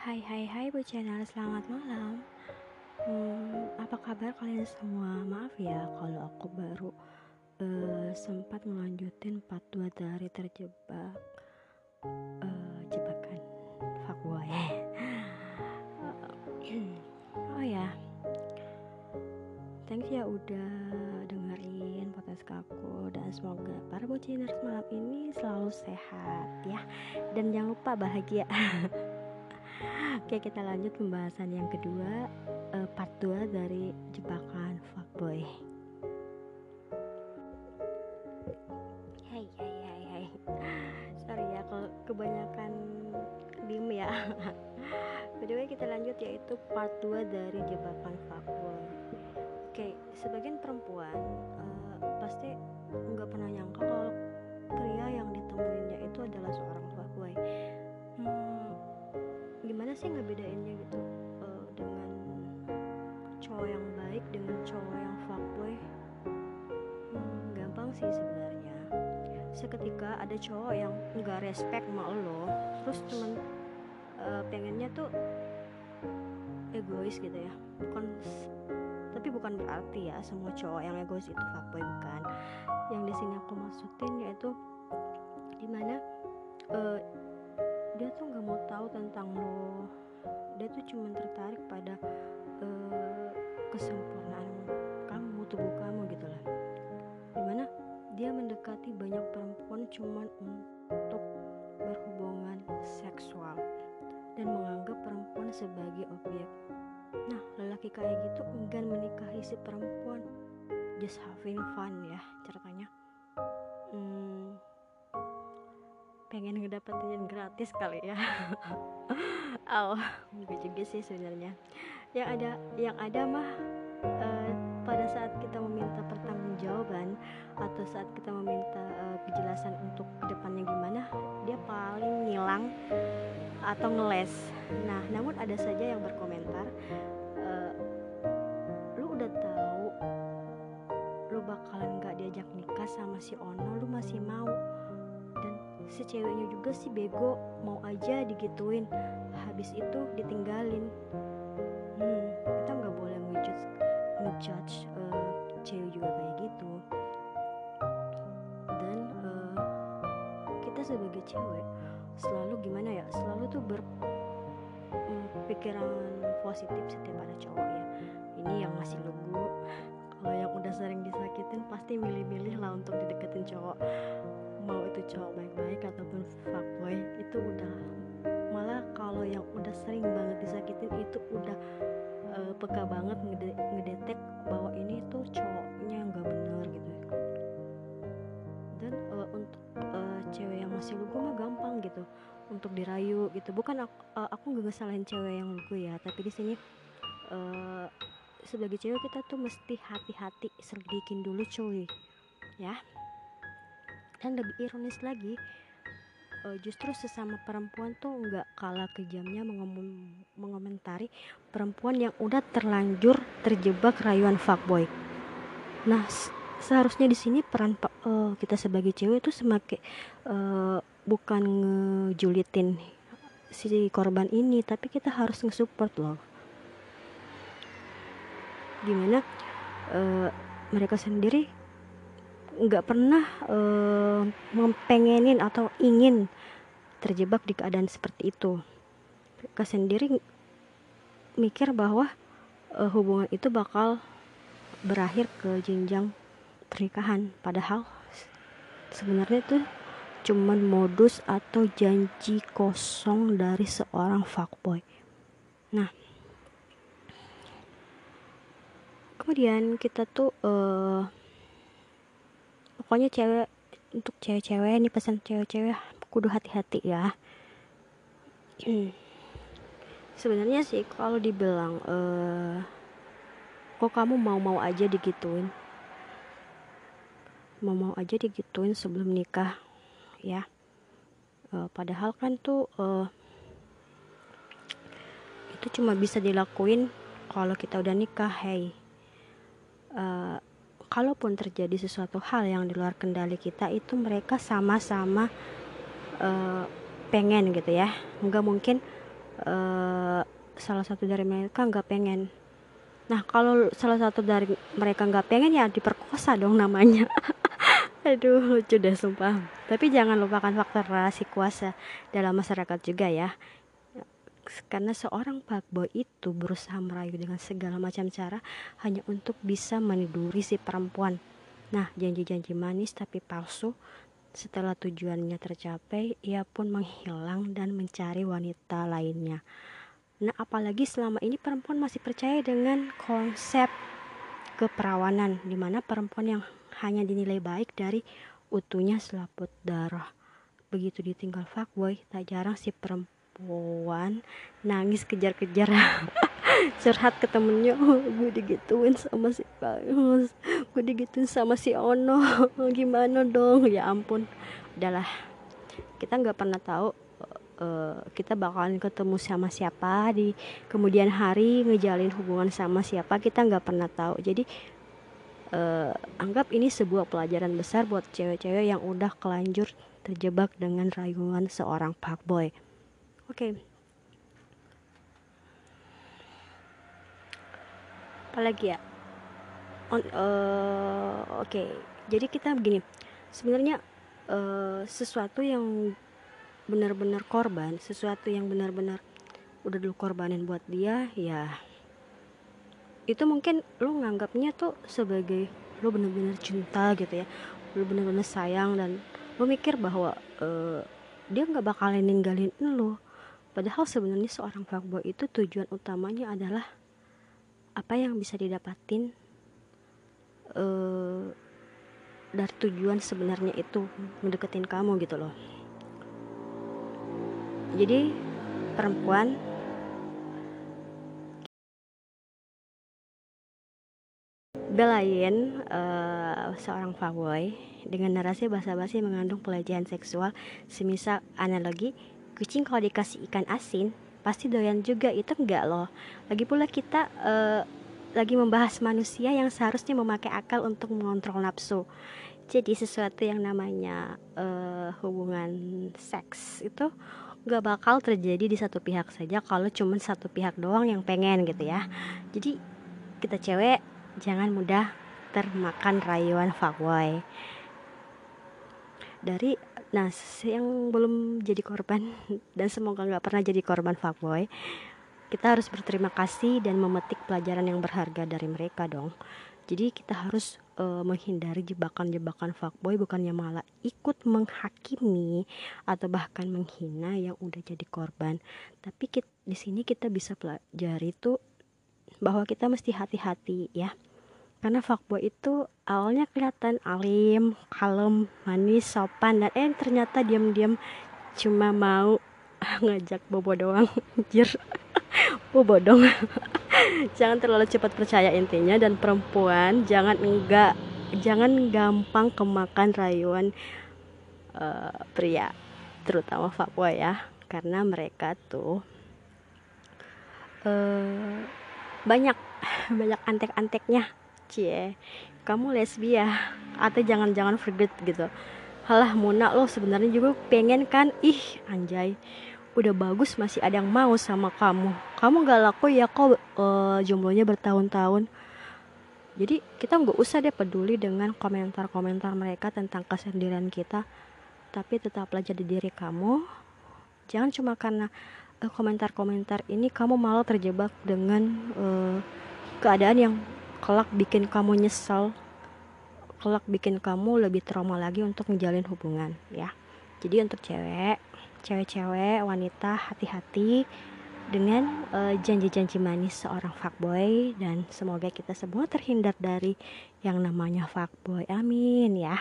Hai hai hai Bu Channel, selamat malam. Hmm, Apa kabar kalian semua? Maaf ya kalau aku baru uh, sempat melanjutin part 2 dari terjebak uh, jebakan fuckboy Oh ya. Thanks ya udah dengerin podcast aku. Dan semoga para bociners malam ini selalu sehat ya. Dan jangan lupa bahagia Oke kita lanjut pembahasan yang kedua uh, Part 2 dari jebakan fuckboy. Hai hai hai hai. Sorry ya kalau kebanyakan diem ya. Kedua kita lanjut yaitu part 2 dari jebakan fuckboy. Oke sebagian perempuan uh, pasti nggak pernah nyangka kalau pria yang ditemuinya ada cowok yang nggak respect sama lo terus cuman uh, pengennya tuh egois gitu ya. Bukan tapi bukan berarti ya semua cowok yang egois itu fuckboy bukan. Yang di sini aku maksudin yaitu di mana uh, dia tuh nggak mau tahu tentang lo. Dia tuh cuma tertarik pada uh, kesempurnaan kayak gitu enggan menikahi si perempuan. Just having fun ya ceritanya. Hmm, pengen ngedapetin gratis kali ya. Oh enggak juga sih sebenarnya. Yang ada yang ada mah uh, pada saat kita meminta pertanggungjawaban atau saat kita meminta uh, kejelasan untuk ke depannya gimana dia paling ngilang atau ngeles. Nah namun ada saja yang berkomentar uh, lu udah tahu lu bakalan gak diajak nikah sama si Ono lu masih mau. Si ceweknya juga sih bego mau aja digituin. Habis itu ditinggalin. Hmm kita nggak boleh ngejudge ngejudge uh, cewek juga kayak gitu. Dan uh, kita sebagai cewek selalu gimana ya selalu tuh berpikiran um, positif setiap ada cowok ya. Ini yang masih lugu kalau yang udah sering disakitin pasti milih-milih lah untuk dideketin cowok. Mau itu cowok baik-baik ataupun fuckboy itu udah. Malah kalau yang udah sering banget disakitin itu udah uh, peka banget ngede ngedetek bahwa ini tuh cowoknya nggak benar gitu. Dan uh, untuk uh, cewek yang masih lugu mah gampang gitu untuk dirayu gitu. Bukan aku, uh, nggak ngesalahin cewek yang lugu ya tapi di sini uh, sebagai cewek kita tuh mesti hati-hati selidikin dulu cuy ya. Dan lebih ironis lagi uh, justru sesama perempuan tuh nggak kalah kejamnya mengom mengomentari perempuan yang udah terlanjur terjebak rayuan fuckboy. Nah seharusnya di sini peran uh, kita sebagai cewek itu semakin uh, bukan ngejulitin si korban ini tapi kita harus nge-support loh. Gimana uh, mereka sendiri nggak pernah uh, mempengenin atau ingin terjebak di keadaan seperti itu. Mereka sendiri mikir bahwa uh, hubungan itu bakal berakhir ke jenjang pernikahan. Padahal sebenarnya itu cuman modus atau janji kosong dari seorang fuckboy. Nah kemudian kita tuh uh, pokoknya cewek untuk cewek-cewek ini pesan cewek-cewek kudu hati-hati ya. Sebenarnya sih kalau dibilang uh, kok kamu mau-mau aja digituin? Mau-mau aja digituin sebelum nikah ya. Uh, padahal kan tuh uh, itu cuma bisa dilakuin kalau kita udah nikah hey. Uh, kalaupun terjadi sesuatu hal yang di luar kendali kita itu mereka sama-sama uh, pengen gitu ya. Nggak mungkin uh, salah satu dari mereka nggak pengen. Nah kalau salah satu dari mereka nggak pengen ya diperkosa dong namanya aduh lucu deh sumpah tapi jangan lupakan faktor relasi kuasa dalam masyarakat juga ya karena seorang fuckboy itu berusaha merayu dengan segala macam cara hanya untuk bisa meniduri si perempuan. Nah, janji-janji manis tapi palsu setelah tujuannya tercapai, ia pun menghilang dan mencari wanita lainnya. Nah, apalagi selama ini perempuan masih percaya dengan konsep keperawanan, di mana perempuan yang hanya dinilai baik dari utuhnya selaput darah. Begitu ditinggal fuckboy, tak jarang si perempuan nangis kejar-kejar. Curhat ke temennya oh, gue digituin sama si Bagus gue digituin sama si Ono. Gimana dong? Ya ampun. Udahlah. Kita nggak pernah tahu uh, kita bakalan ketemu sama siapa di kemudian hari ngejalin hubungan sama siapa kita nggak pernah tahu. Jadi uh, anggap ini sebuah pelajaran besar buat cewek-cewek yang udah kelanjur terjebak dengan rayuan seorang fuckboy oke okay. apalagi ya uh, oke okay. jadi kita begini sebenarnya uh, sesuatu yang benar-benar korban sesuatu yang benar-benar udah dulu korbanin buat dia ya itu mungkin lo nganggapnya tuh sebagai lo benar-benar cinta gitu ya. Lo benar-benar sayang dan lo mikir bahwa uh, dia nggak bakalan ninggalin lo padahal sebenarnya seorang fuckboy itu tujuan utamanya adalah apa yang bisa didapatin uh, dari tujuan sebenarnya itu mendeketin kamu gitu loh. Jadi perempuan belain uh, seorang fuckboy dengan narasi basa-basi mengandung pelecehan seksual semisal analogi kucing kalau dikasih ikan asin pasti doyan juga. Itu enggak loh. Lagi pula kita uh, lagi membahas manusia yang seharusnya memakai akal untuk mengontrol nafsu. Jadi sesuatu yang namanya uh, hubungan seks itu gak bakal terjadi di satu pihak saja kalau cuma satu pihak doang yang pengen gitu ya. Jadi kita cewek jangan mudah termakan rayuan fuckboy dari Nah, yang belum jadi korban dan semoga nggak pernah jadi korban fuckboy, kita harus berterima kasih dan memetik pelajaran yang berharga dari mereka dong. Jadi kita harus uh, menghindari jebakan-jebakan fuckboy bukannya malah ikut menghakimi atau bahkan menghina yang udah jadi korban. Tapi kita, di sini kita bisa pelajari itu bahwa kita mesti hati-hati ya karena fuckboy itu awalnya kelihatan alim, kalem, manis, sopan dan eh ternyata diam-diam cuma mau ngajak bobo doang. Anjir. Bobo dong. Jangan terlalu cepat percaya intinya dan perempuan jangan enggak jangan gampang kemakan rayuan uh, pria terutama fuckboy ya. Karena mereka tuh uh, banyak banyak antek-anteknya cie kamu lesbia. Atau jangan-jangan forget gitu. Halah Muna lo sebenarnya juga pengen kan? Ih anjay. Udah bagus masih ada yang mau sama kamu. Kamu gak laku ya kok uh, jomblonya bertahun-tahun. Jadi kita nggak usah deh peduli dengan komentar-komentar mereka tentang kesendirian kita. Tapi tetaplah jadi diri kamu. Jangan cuma karena uh, komentar-komentar ini kamu malah terjebak dengan uh, keadaan yang kelak bikin kamu nyesel kelak bikin kamu lebih trauma lagi untuk menjalin hubungan ya. Jadi untuk cewek cewek-cewek wanita hati-hati dengan eh, janji-janji manis seorang fuckboy dan semoga kita semua terhindar dari yang namanya fuckboy. Amin ya.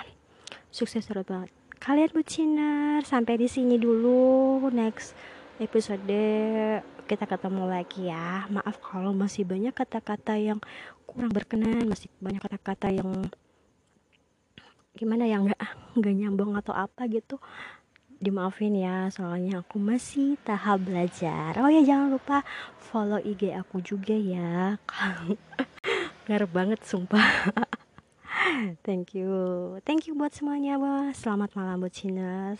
Sukses terus banget kalian buciner sampai di sini dulu. Next episode kita ketemu lagi ya. Maaf kalau masih banyak kata-kata yang kurang berkenan masih banyak kata-kata yang gimana ya nggak nggak nyambung atau apa gitu. Dimaafin ya soalnya aku masih tahap belajar. Oh ya jangan lupa follow IG aku juga ya. Ngarep banget sumpah. Thank you. Thank you buat semuanya selamat malam buat Cina